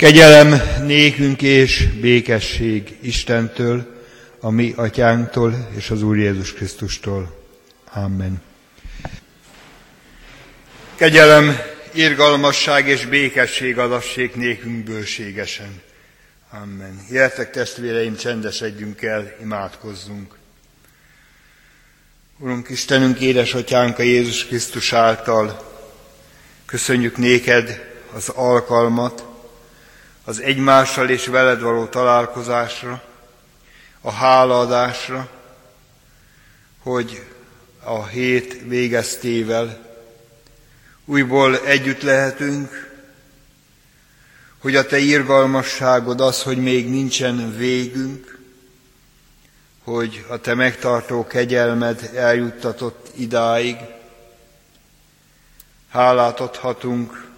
Kegyelem nékünk és békesség Istentől, a mi atyánktól és az Úr Jézus Krisztustól. Amen. Kegyelem, irgalmasság és békesség adassék nékünk bőségesen. Amen. Jöjjetek testvéreim, csendesedjünk el, imádkozzunk. Urunk Istenünk, édesatyánk a Jézus Krisztus által, köszönjük néked az alkalmat, az egymással és veled való találkozásra, a hálaadásra, hogy a hét végeztével újból együtt lehetünk, hogy a Te irgalmasságod az, hogy még nincsen végünk, hogy a Te megtartó kegyelmed eljuttatott idáig. Hálát adhatunk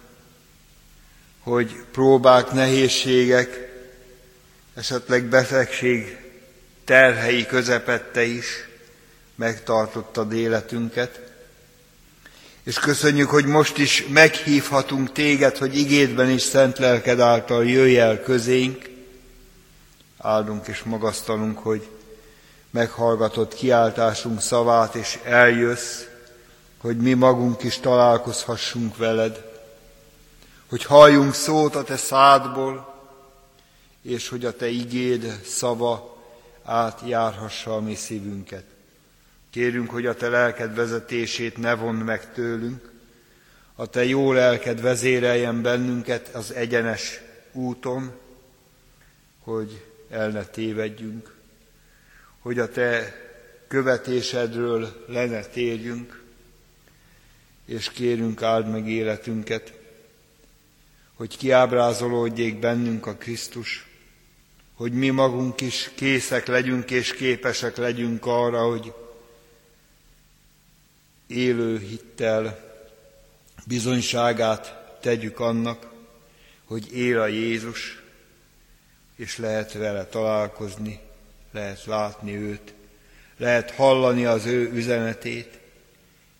hogy próbák, nehézségek, esetleg betegség terhei közepette is megtartottad életünket. És köszönjük, hogy most is meghívhatunk téged, hogy igédben is szent lelked által jöjj el közénk. Áldunk és magasztalunk, hogy meghallgatott kiáltásunk szavát, és eljössz, hogy mi magunk is találkozhassunk veled hogy halljunk szót a te szádból, és hogy a te igéd szava átjárhassa a mi szívünket. Kérünk, hogy a te lelked vezetését ne vond meg tőlünk, a te jó lelked vezéreljen bennünket az egyenes úton, hogy el ne tévedjünk, hogy a te követésedről le ne térjünk, és kérünk áld meg életünket, hogy kiábrázolódjék bennünk a Krisztus, hogy mi magunk is készek legyünk és képesek legyünk arra, hogy élő hittel bizonyságát tegyük annak, hogy él a Jézus, és lehet vele találkozni, lehet látni őt, lehet hallani az ő üzenetét,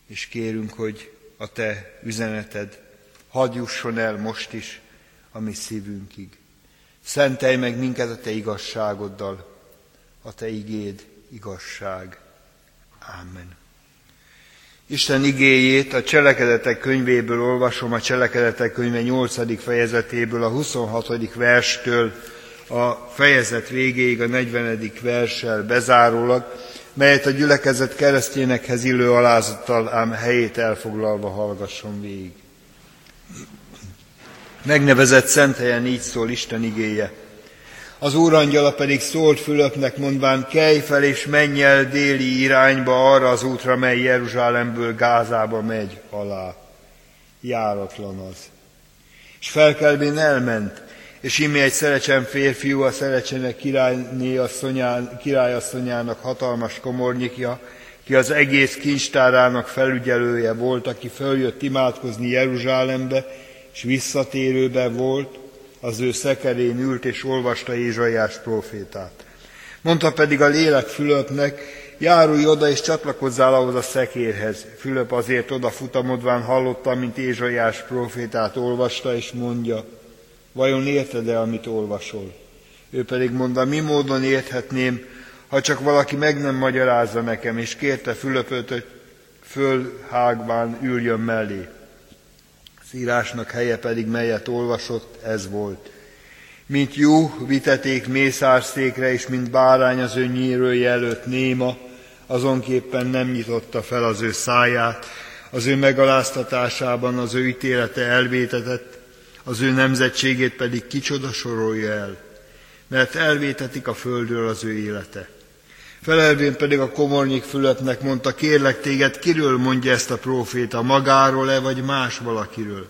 és kérünk, hogy a te üzeneted hadd jusson el most is a mi szívünkig. Szentelj meg minket a Te igazságoddal, a Te igéd igazság. Ámen. Isten igéjét a cselekedetek könyvéből olvasom, a cselekedetek könyve 8. fejezetéből, a 26. verstől a fejezet végéig, a 40. verssel bezárólag, melyet a gyülekezet keresztényekhez illő alázattal ám helyét elfoglalva hallgasson végig. Megnevezett szent helyen így szól Isten igéje. Az úrangyala pedig szólt Fülöpnek, mondván, kelj fel és menj el déli irányba arra az útra, mely Jeruzsálemből Gázába megy alá. Járatlan az. És felkelvén elment, és imi egy szerecsen férfiú, a szerecsenek királyné asszonyán, királyasszonyának hatalmas komornyikja, ki az egész kincstárának felügyelője volt, aki följött imádkozni Jeruzsálembe, és visszatérőben volt, az ő szekerén ült és olvasta Ézsaiás profétát. Mondta pedig a lélek Fülöpnek, járulj oda és csatlakozzál ahhoz a szekérhez. Fülöp azért oda futamodván hallotta, mint Ézsaiás profétát olvasta, és mondja, vajon érted-e, amit olvasol? Ő pedig mondta, mi módon érthetném, ha csak valaki meg nem magyarázza nekem, és kérte Fülöpöt, hogy fölhágván üljön mellé írásnak helye pedig, melyet olvasott, ez volt. Mint jó viteték mészárszékre, és mint bárány az ő nyírője előtt néma, azonképpen nem nyitotta fel az ő száját, az ő megaláztatásában az ő ítélete elvétetett, az ő nemzetségét pedig kicsoda sorolja el, mert elvétetik a földről az ő élete. Felelvén pedig a komornyik Fülöpnek mondta, kérlek téged, kiről mondja ezt a próféta, magáról-e, vagy más valakiről?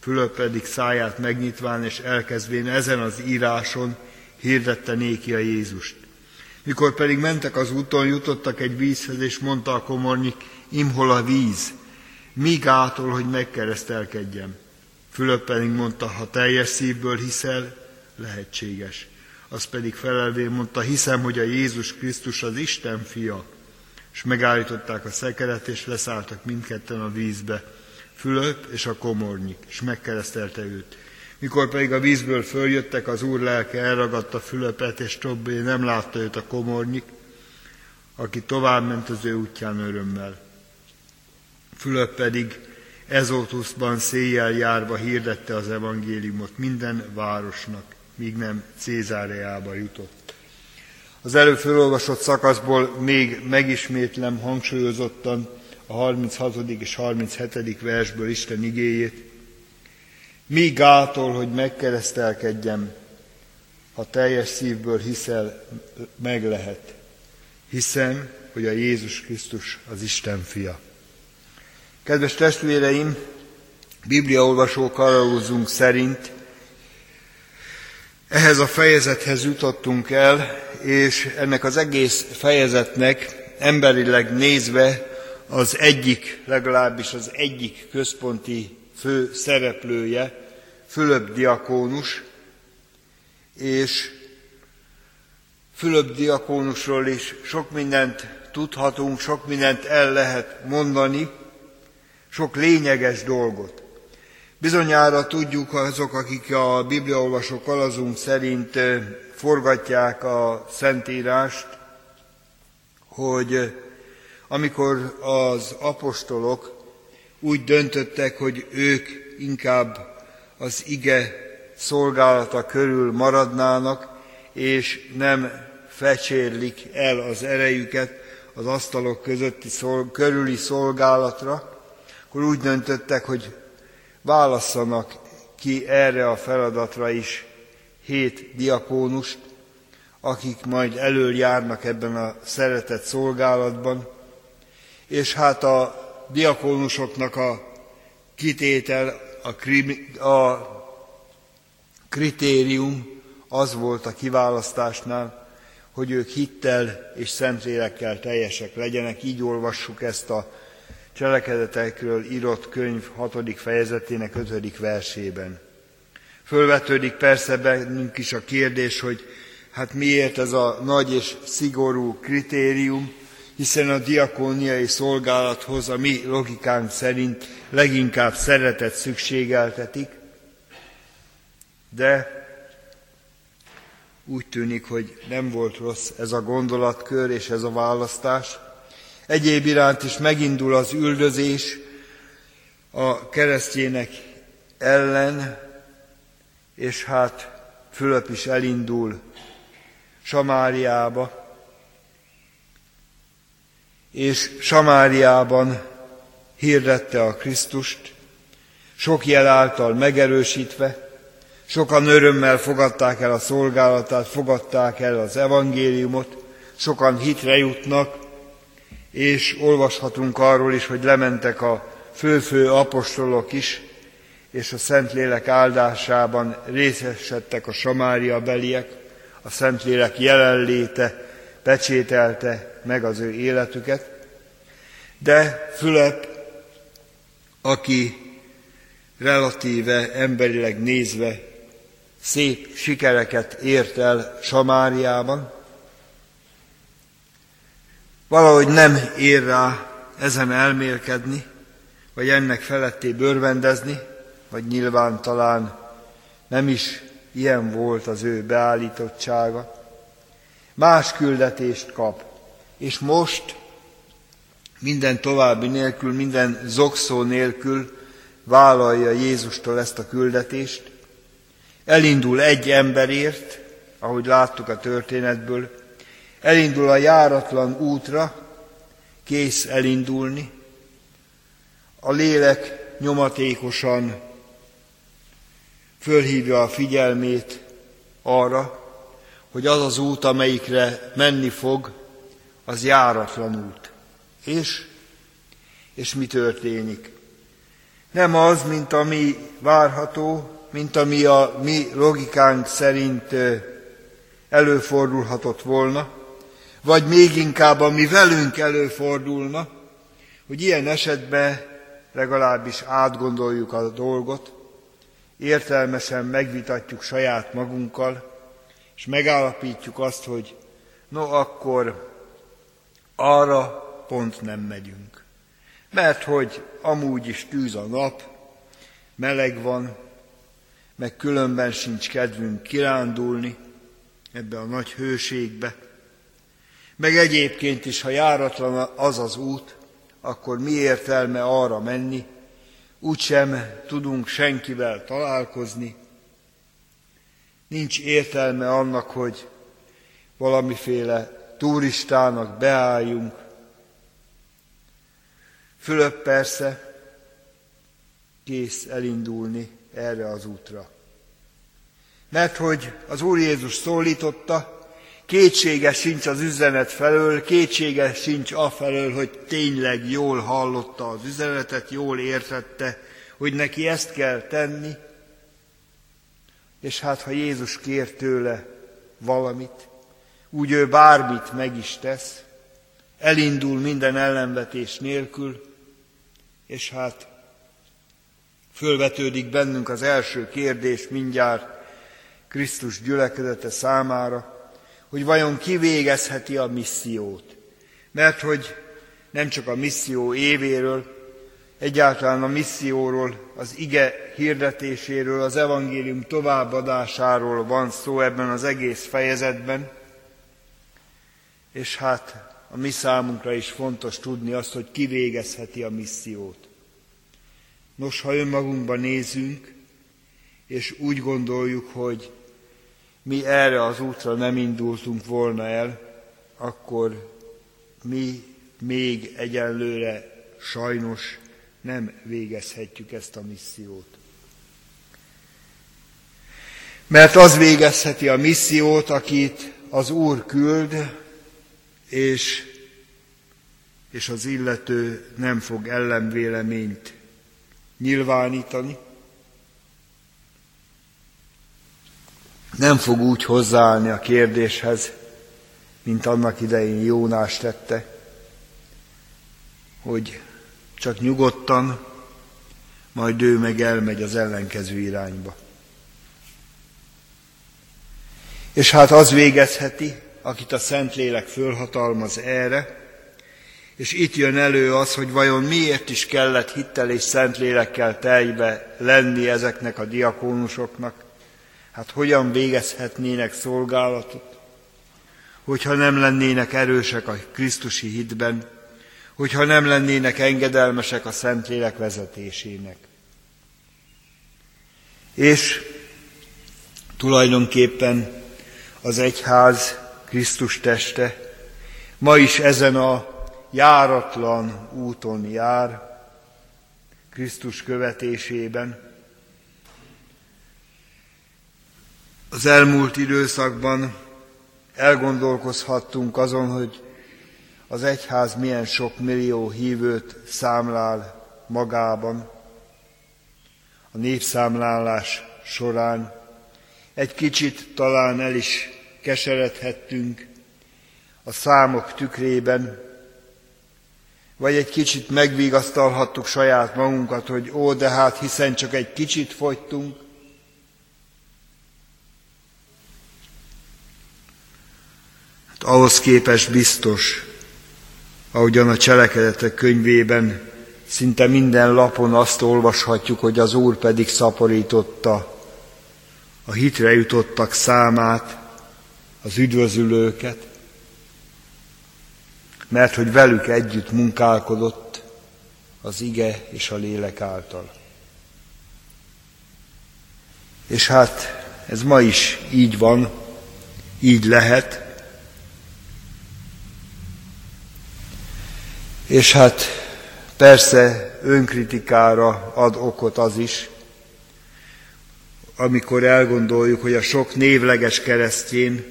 Fülöp pedig száját megnyitván és elkezdvén ezen az íráson hirdette néki a Jézust. Mikor pedig mentek az úton, jutottak egy vízhez, és mondta a komornyik, imhol a víz, mi gátol, hogy megkeresztelkedjem. Fülöp pedig mondta, ha teljes szívből hiszel, lehetséges az pedig felelvén mondta, hiszem, hogy a Jézus Krisztus az Isten fia. És megállították a szekeret, és leszálltak mindketten a vízbe, Fülöp és a komornyik, és megkeresztelte őt. Mikor pedig a vízből följöttek, az úr lelke elragadta Fülöpet, és többé nem látta őt a komornyik, aki tovább ment az ő útján örömmel. Fülöp pedig Ezótuszban széjjel járva hirdette az evangéliumot minden városnak, míg nem Cézáreába jutott. Az előbb felolvasott szakaszból még megismétlem hangsúlyozottan a 36. és 37. versből Isten igéjét. Mi gátol, hogy megkeresztelkedjem, ha teljes szívből hiszel, meg lehet. Hiszem, hogy a Jézus Krisztus az Isten fia. Kedves testvéreim, bibliaolvasó karaózunk szerint ehhez a fejezethez jutottunk el, és ennek az egész fejezetnek emberileg nézve az egyik, legalábbis az egyik központi fő szereplője, Fülöp diakónus, és Fülöp diakónusról is sok mindent tudhatunk, sok mindent el lehet mondani, sok lényeges dolgot. Bizonyára tudjuk azok, akik a bibliaolvasó kalazunk szerint forgatják a Szentírást, hogy amikor az apostolok úgy döntöttek, hogy ők inkább az ige szolgálata körül maradnának, és nem fecsérlik el az erejüket az asztalok közötti szol- körüli szolgálatra, akkor úgy döntöttek, hogy válasszanak ki erre a feladatra is hét diakónust, akik majd elől járnak ebben a szeretett szolgálatban, és hát a diakónusoknak a kitétel, a, krim, a kritérium az volt a kiválasztásnál, hogy ők hittel és szentlélekkel teljesek legyenek. Így olvassuk ezt a cselekedetekről írott könyv 6. fejezetének 5. versében. Fölvetődik persze bennünk is a kérdés, hogy hát miért ez a nagy és szigorú kritérium, hiszen a diakóniai szolgálathoz a mi logikánk szerint leginkább szeretet szükségeltetik, de úgy tűnik, hogy nem volt rossz ez a gondolatkör és ez a választás, Egyéb iránt is megindul az üldözés a keresztjének ellen, és hát Fülöp is elindul Samáriába, és Samáriában hirdette a Krisztust, sok jel által megerősítve, sokan örömmel fogadták el a szolgálatát, fogadták el az evangéliumot, sokan hitre jutnak, és olvashatunk arról is, hogy lementek a fő-fő apostolok is, és a Szentlélek áldásában részesedtek a Samária beliek, a Szentlélek jelenléte pecsételte meg az ő életüket, de Fülep, aki relatíve emberileg nézve szép sikereket ért el Samáriában, Valahogy nem ér rá ezen elmélkedni, vagy ennek feletté bőrvendezni, vagy nyilván talán nem is ilyen volt az ő beállítottsága. Más küldetést kap, és most minden további nélkül, minden zokszó nélkül vállalja Jézustól ezt a küldetést. Elindul egy emberért, ahogy láttuk a történetből, elindul a járatlan útra, kész elindulni, a lélek nyomatékosan fölhívja a figyelmét arra, hogy az az út, amelyikre menni fog, az járatlan út. És, és mi történik? Nem az, mint ami várható, mint ami a mi logikánk szerint előfordulhatott volna, vagy még inkább, ami velünk előfordulna, hogy ilyen esetben legalábbis átgondoljuk a dolgot, értelmesen megvitatjuk saját magunkkal, és megállapítjuk azt, hogy no akkor arra pont nem megyünk. Mert hogy amúgy is tűz a nap, meleg van, meg különben sincs kedvünk kirándulni ebbe a nagy hőségbe. Meg egyébként is, ha járatlan az az út, akkor mi értelme arra menni, úgysem tudunk senkivel találkozni. Nincs értelme annak, hogy valamiféle turistának beálljunk. Fülöp persze kész elindulni erre az útra. Mert hogy az Úr Jézus szólította, kétsége sincs az üzenet felől, kétsége sincs afelől, hogy tényleg jól hallotta az üzenetet, jól értette, hogy neki ezt kell tenni. És hát, ha Jézus kér tőle valamit, úgy ő bármit meg is tesz, elindul minden ellenvetés nélkül, és hát fölvetődik bennünk az első kérdés mindjárt Krisztus gyülekezete számára, hogy vajon kivégezheti a missziót. Mert hogy nem csak a misszió évéről, egyáltalán a misszióról, az ige hirdetéséről, az evangélium továbbadásáról van szó ebben az egész fejezetben, és hát a mi számunkra is fontos tudni azt, hogy kivégezheti a missziót. Nos, ha önmagunkba nézünk, és úgy gondoljuk, hogy mi erre az útra nem indultunk volna el, akkor mi még egyenlőre sajnos nem végezhetjük ezt a missziót. Mert az végezheti a missziót, akit az Úr küld, és, és az illető nem fog ellenvéleményt nyilvánítani, nem fog úgy hozzáállni a kérdéshez, mint annak idején Jónás tette, hogy csak nyugodtan, majd ő meg elmegy az ellenkező irányba. És hát az végezheti, akit a Szentlélek fölhatalmaz erre, és itt jön elő az, hogy vajon miért is kellett hittel és Szentlélekkel teljbe lenni ezeknek a diakónusoknak, hát hogyan végezhetnének szolgálatot, hogyha nem lennének erősek a Krisztusi hitben, hogyha nem lennének engedelmesek a Szentlélek vezetésének. És tulajdonképpen az egyház Krisztus teste ma is ezen a járatlan úton jár, Krisztus követésében. Az elmúlt időszakban elgondolkozhattunk azon, hogy az egyház milyen sok millió hívőt számlál magában. A népszámlálás során egy kicsit talán el is keseredhettünk a számok tükrében, vagy egy kicsit megvigasztalhattuk saját magunkat, hogy ó, de hát hiszen csak egy kicsit fogytunk. Ahhoz képest biztos, ahogyan a cselekedetek könyvében szinte minden lapon azt olvashatjuk, hogy az Úr pedig szaporította a hitre jutottak számát, az üdvözülőket, mert hogy velük együtt munkálkodott az ige és a lélek által. És hát ez ma is így van, így lehet, és hát persze önkritikára ad okot az is, amikor elgondoljuk, hogy a sok névleges keresztjén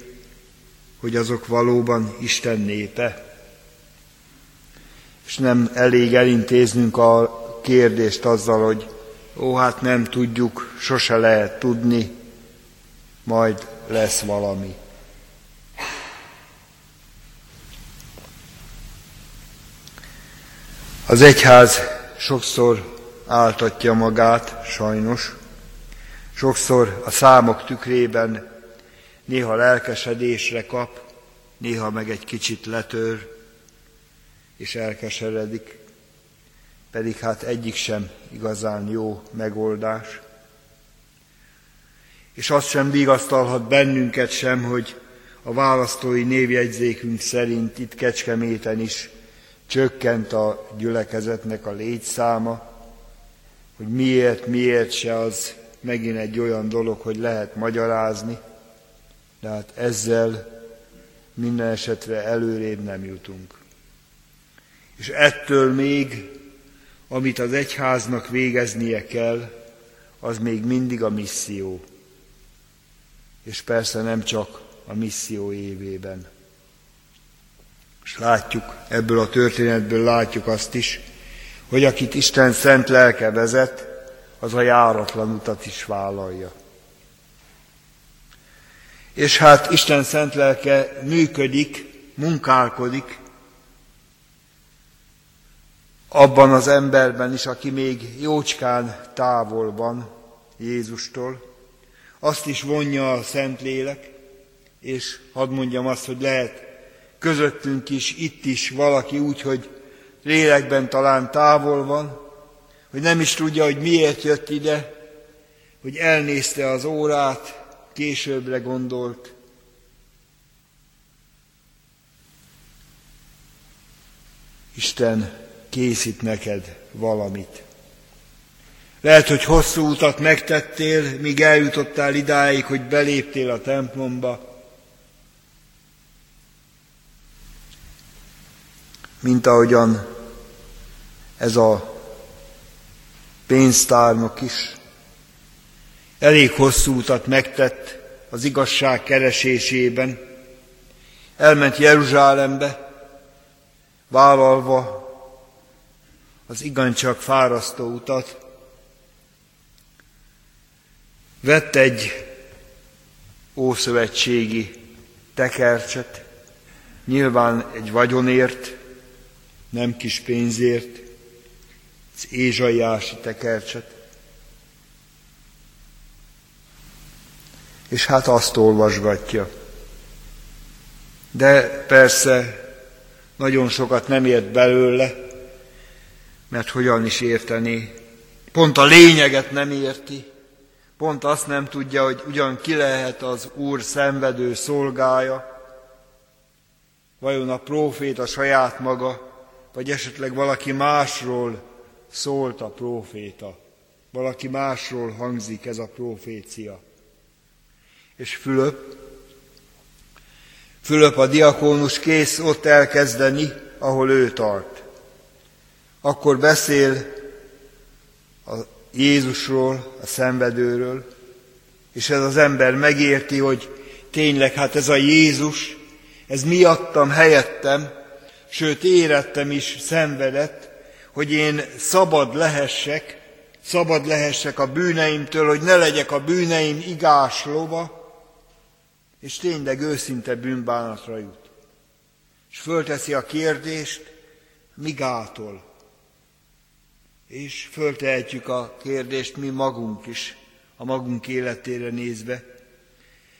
hogy azok valóban Isten népe. És nem elég elintéznünk a kérdést azzal, hogy ó, hát nem tudjuk, sose lehet tudni, majd lesz valami. Az egyház sokszor áltatja magát, sajnos, sokszor a számok tükrében néha lelkesedésre kap, néha meg egy kicsit letör, és elkeseredik, pedig hát egyik sem igazán jó megoldás. és az sem vigasztalhat bennünket sem, hogy a választói névjegyzékünk szerint itt Kecskeméten is csökkent a gyülekezetnek a létszáma, hogy miért, miért se az megint egy olyan dolog, hogy lehet magyarázni, de hát ezzel minden esetre előrébb nem jutunk. És ettől még, amit az egyháznak végeznie kell, az még mindig a misszió. És persze nem csak a misszió évében. És látjuk, ebből a történetből látjuk azt is, hogy akit Isten szent lelke vezet, az a járatlan utat is vállalja. És hát Isten szent lelke működik, munkálkodik abban az emberben is, aki még jócskán távol van Jézustól. Azt is vonja a Szentlélek, és hadd mondjam azt, hogy lehet közöttünk is, itt is valaki úgy, hogy lélekben talán távol van, hogy nem is tudja, hogy miért jött ide, hogy elnézte az órát, későbbre gondolt. Isten készít neked valamit. Lehet, hogy hosszú utat megtettél, míg eljutottál idáig, hogy beléptél a templomba, mint ahogyan ez a pénztárnok is elég hosszú utat megtett az igazság keresésében, elment Jeruzsálembe, vállalva az igencsak fárasztó utat, vett egy ószövetségi tekercset, nyilván egy vagyonért, nem kis pénzért, az ézsaiási tekercset. És hát azt olvasgatja. De persze nagyon sokat nem ért belőle, mert hogyan is érteni. Pont a lényeget nem érti, pont azt nem tudja, hogy ugyan ki lehet az Úr szenvedő szolgája, vajon a prófét a saját maga, vagy esetleg valaki másról szólt a próféta. Valaki másról hangzik ez a profécia. És Fülöp, Fülöp a diakónus kész ott elkezdeni, ahol ő tart. Akkor beszél a Jézusról, a szenvedőről, és ez az ember megérti, hogy tényleg hát ez a Jézus, ez miattam, helyettem, sőt érettem is szenvedett, hogy én szabad lehessek, szabad lehessek a bűneimtől, hogy ne legyek a bűneim igás lova, és tényleg őszinte bűnbánatra jut. És fölteszi a kérdést, migától. És föltehetjük a kérdést mi magunk is, a magunk életére nézve.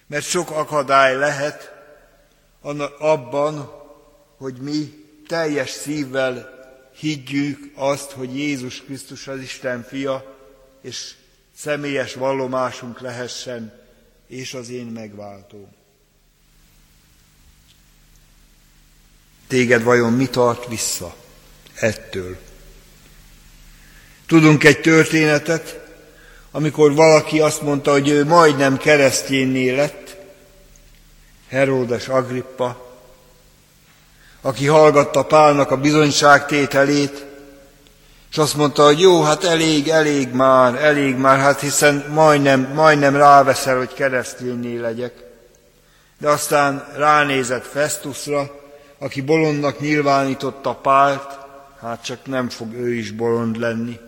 Mert sok akadály lehet abban, hogy mi teljes szívvel higgyük azt, hogy Jézus Krisztus az Isten fia, és személyes vallomásunk lehessen, és az én megváltó. Téged vajon mi tart vissza ettől? Tudunk egy történetet, amikor valaki azt mondta, hogy ő majdnem keresztjénné lett, Heródes Agrippa, aki hallgatta Pálnak a bizonyságtételét, és azt mondta, hogy jó, hát elég, elég már, elég már, hát hiszen majdnem, majdnem ráveszel, hogy keresztényné legyek. De aztán ránézett Festusra, aki bolondnak nyilvánította Pált, hát csak nem fog ő is bolond lenni.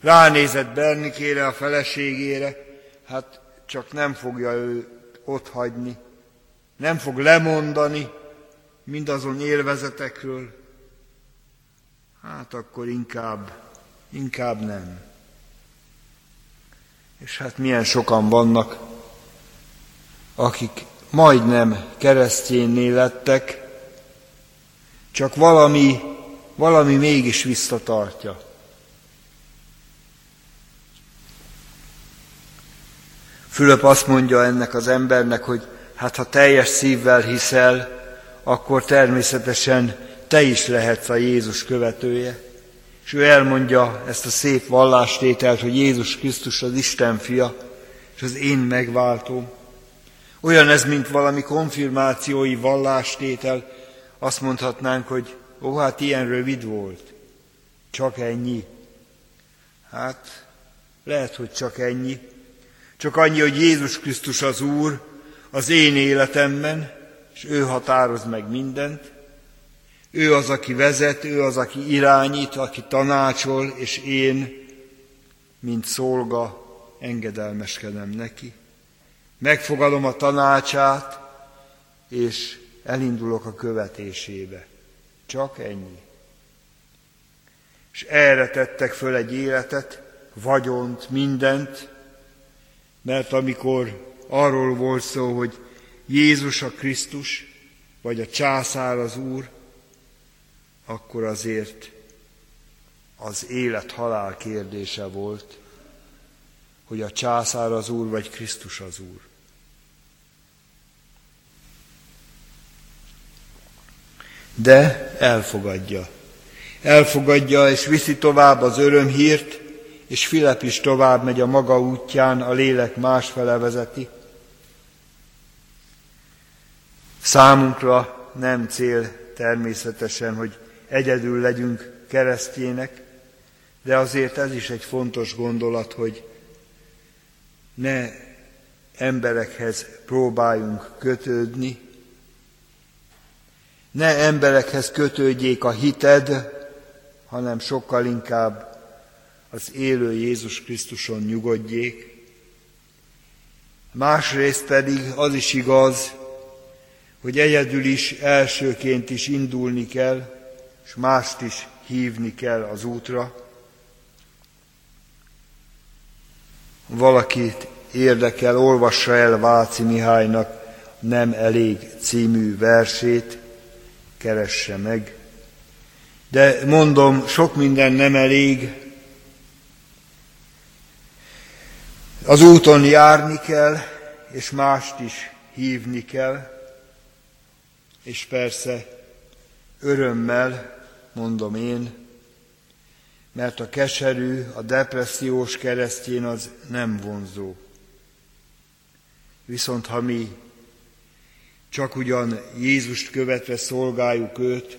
Ránézett Bernikére, a feleségére, hát csak nem fogja ő ott hagyni. Nem fog lemondani, mindazon élvezetekről, hát akkor inkább, inkább nem. És hát milyen sokan vannak, akik majdnem keresztjénné lettek, csak valami, valami mégis visszatartja. Fülöp azt mondja ennek az embernek, hogy hát ha teljes szívvel hiszel, akkor természetesen te is lehetsz a Jézus követője. És ő elmondja ezt a szép vallástételt, hogy Jézus Krisztus az Isten fia, és az én megváltóm. Olyan ez, mint valami konfirmációi vallástétel, azt mondhatnánk, hogy ó, hát ilyen rövid volt. Csak ennyi. Hát, lehet, hogy csak ennyi. Csak annyi, hogy Jézus Krisztus az Úr az én életemben, és ő határoz meg mindent. Ő az, aki vezet, ő az, aki irányít, aki tanácsol, és én, mint szolga, engedelmeskedem neki. Megfogadom a tanácsát, és elindulok a követésébe. Csak ennyi. És erre tettek föl egy életet, vagyont, mindent, mert amikor arról volt szó, hogy Jézus a Krisztus, vagy a császár az Úr, akkor azért az élet-halál kérdése volt, hogy a császár az Úr, vagy Krisztus az Úr. De elfogadja. Elfogadja és viszi tovább az örömhírt, és Filip is tovább megy a maga útján, a lélek másfele vezeti. Számunkra nem cél természetesen, hogy egyedül legyünk keresztjének, de azért ez is egy fontos gondolat, hogy ne emberekhez próbáljunk kötődni, ne emberekhez kötődjék a hited, hanem sokkal inkább az élő Jézus Krisztuson nyugodjék. Másrészt pedig az is igaz, hogy egyedül is elsőként is indulni kell, és mást is hívni kell az útra. Valakit érdekel, olvassa el Váci Mihálynak Nem elég című versét, keresse meg. De mondom, sok minden nem elég. Az úton járni kell, és mást is hívni kell, és persze örömmel, mondom én, mert a keserű, a depressziós keresztjén az nem vonzó. Viszont ha mi csak ugyan Jézust követve szolgáljuk őt,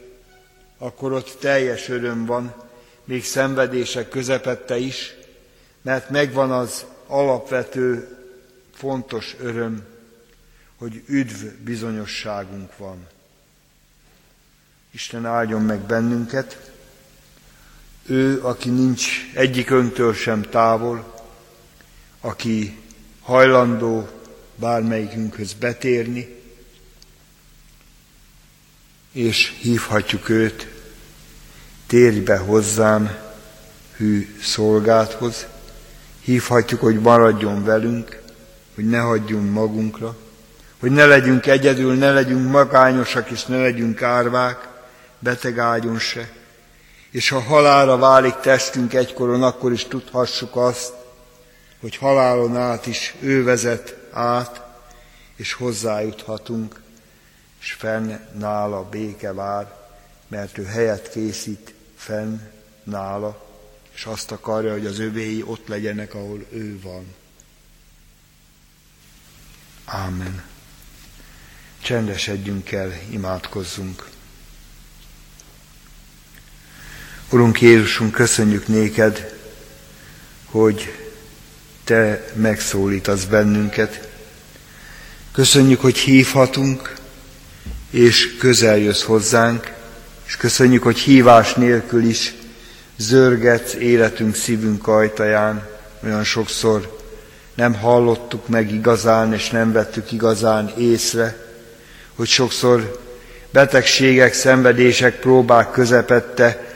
akkor ott teljes öröm van, még szenvedések közepette is, mert megvan az alapvető, fontos öröm, hogy üdv bizonyosságunk van. Isten áldjon meg bennünket, ő, aki nincs egyik önktől sem távol, aki hajlandó bármelyikünkhöz betérni, és hívhatjuk őt, térj be hozzám, hű szolgáthoz, hívhatjuk, hogy maradjon velünk, hogy ne hagyjunk magunkra, hogy ne legyünk egyedül, ne legyünk magányosak, és ne legyünk árvák, beteg ágyon se, és ha halára válik testünk egykoron, akkor is tudhassuk azt, hogy halálon át is ő vezet át, és hozzájuthatunk, és fenn nála béke vár, mert ő helyet készít fenn nála, és azt akarja, hogy az övéi ott legyenek, ahol ő van. Ámen. Csendesedjünk el, imádkozzunk. Urunk Jézusunk, köszönjük néked, hogy Te megszólítasz bennünket. Köszönjük, hogy hívhatunk, és közel jössz hozzánk, és köszönjük, hogy hívás nélkül is zörgetsz életünk szívünk ajtaján. Olyan sokszor nem hallottuk meg igazán, és nem vettük igazán észre, hogy sokszor betegségek, szenvedések, próbák közepette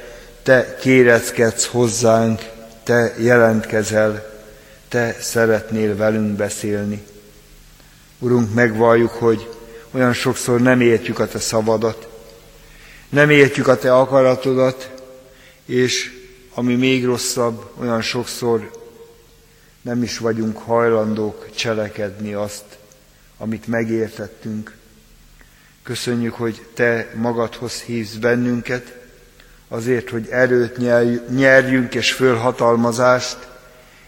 te kéreckedsz hozzánk, te jelentkezel, te szeretnél velünk beszélni. Urunk, megvalljuk, hogy olyan sokszor nem értjük a te szavadat, nem értjük a te akaratodat, és ami még rosszabb, olyan sokszor nem is vagyunk hajlandók cselekedni azt, amit megértettünk. Köszönjük, hogy Te magadhoz hívsz bennünket, azért, hogy erőt nyerjünk és fölhatalmazást,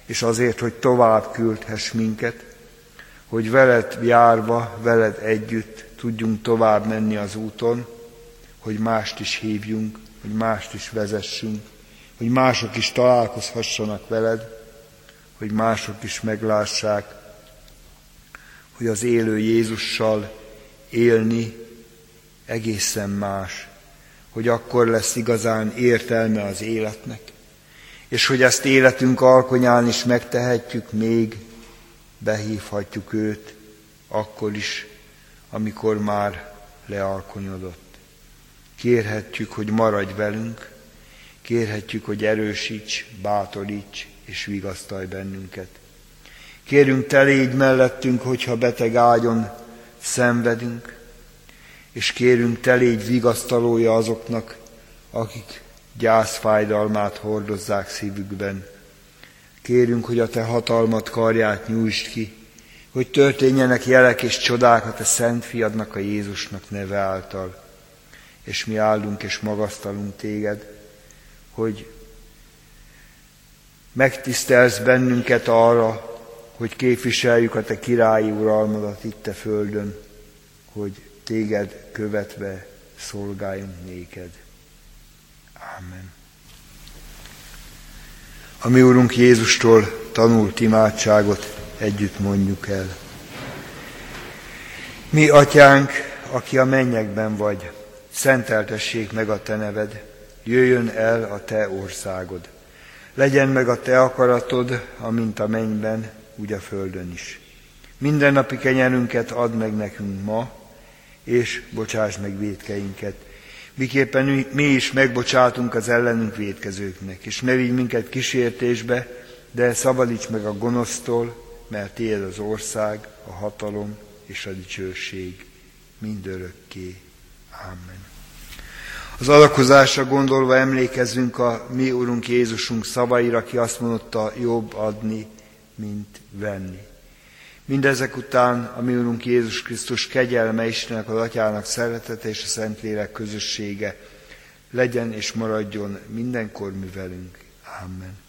és azért, hogy tovább küldhess minket, hogy veled járva, veled együtt tudjunk tovább menni az úton, hogy mást is hívjunk, hogy mást is vezessünk, hogy mások is találkozhassanak veled, hogy mások is meglássák, hogy az élő Jézussal élni egészen más, hogy akkor lesz igazán értelme az életnek, és hogy ezt életünk alkonyán is megtehetjük még, behívhatjuk őt akkor is, amikor már lealkonyodott. Kérhetjük, hogy maradj velünk, kérhetjük, hogy erősíts, bátoríts és vigasztalj bennünket. Kérünk, te légy mellettünk, hogyha beteg ágyon szenvedünk, és kérünk, te légy vigasztalója azoknak, akik gyászfájdalmát hordozzák szívükben. Kérünk, hogy a te hatalmat karját nyújtsd ki, hogy történjenek jelek és csodák a te szent fiadnak, a Jézusnak neve által. És mi áldunk és magasztalunk téged, hogy megtisztelsz bennünket arra, hogy képviseljük a te királyi uralmadat itt a földön, hogy téged követve szolgáljunk néked. Amen. A mi Úrunk Jézustól tanult imádságot együtt mondjuk el. Mi, Atyánk, aki a mennyekben vagy, szenteltessék meg a Te neved, jöjjön el a Te országod. Legyen meg a Te akaratod, amint a mennyben, úgy a földön is. Minden napi kenyerünket add meg nekünk ma, és bocsáss meg védkeinket, miképpen mi is megbocsátunk az ellenünk védkezőknek, és ne vigy minket kísértésbe, de szabadíts meg a gonosztól, mert tiéd az ország, a hatalom és a dicsőség mindörökké. Amen. Az adakozásra gondolva emlékezzünk a mi Urunk Jézusunk szavaira, aki azt mondta, jobb adni, mint venni. Mindezek után a mi Urunk Jézus Krisztus kegyelme Istennek, az Atyának szeretete és a Szentlélek közössége legyen és maradjon mindenkor mi velünk. Amen.